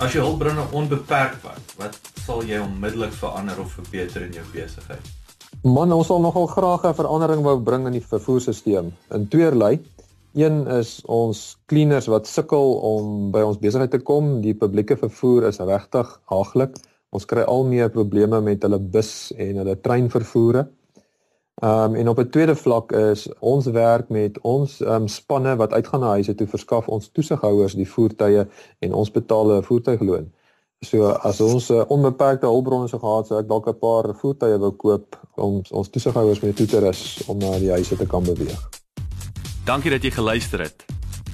As jou hulpbronne onbeperk was, wat sal jy onmiddellik verander of verbeter in jou besigheid? Man, ons sal nogal graag 'n verandering wou bring in die vervoerstelsel. In tweeërlei. Een is ons cleaners wat sukkel om by ons besigheid te kom. Die publieke vervoer is regtig haaglik. Ons kry al meer probleme met hulle bus en hulle treinvervoere. Ehm um, en op 'n tweede vlak is ons werk met ons ehm um, spanne wat uitgaan na huise toe verskaf ons toesighouers die voertuie en ons betaal 'n voertuigloon. So as ons uh, onbeperkte hulpbronne sou gehad sou ek dalk 'n paar voertuie wou koop om ons toesighouers mee toe te rus om na die huise te kan beweeg. Dankie dat jy geluister het.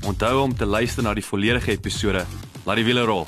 Onthou om te luister na die volledige episode. Laat die wiele rol.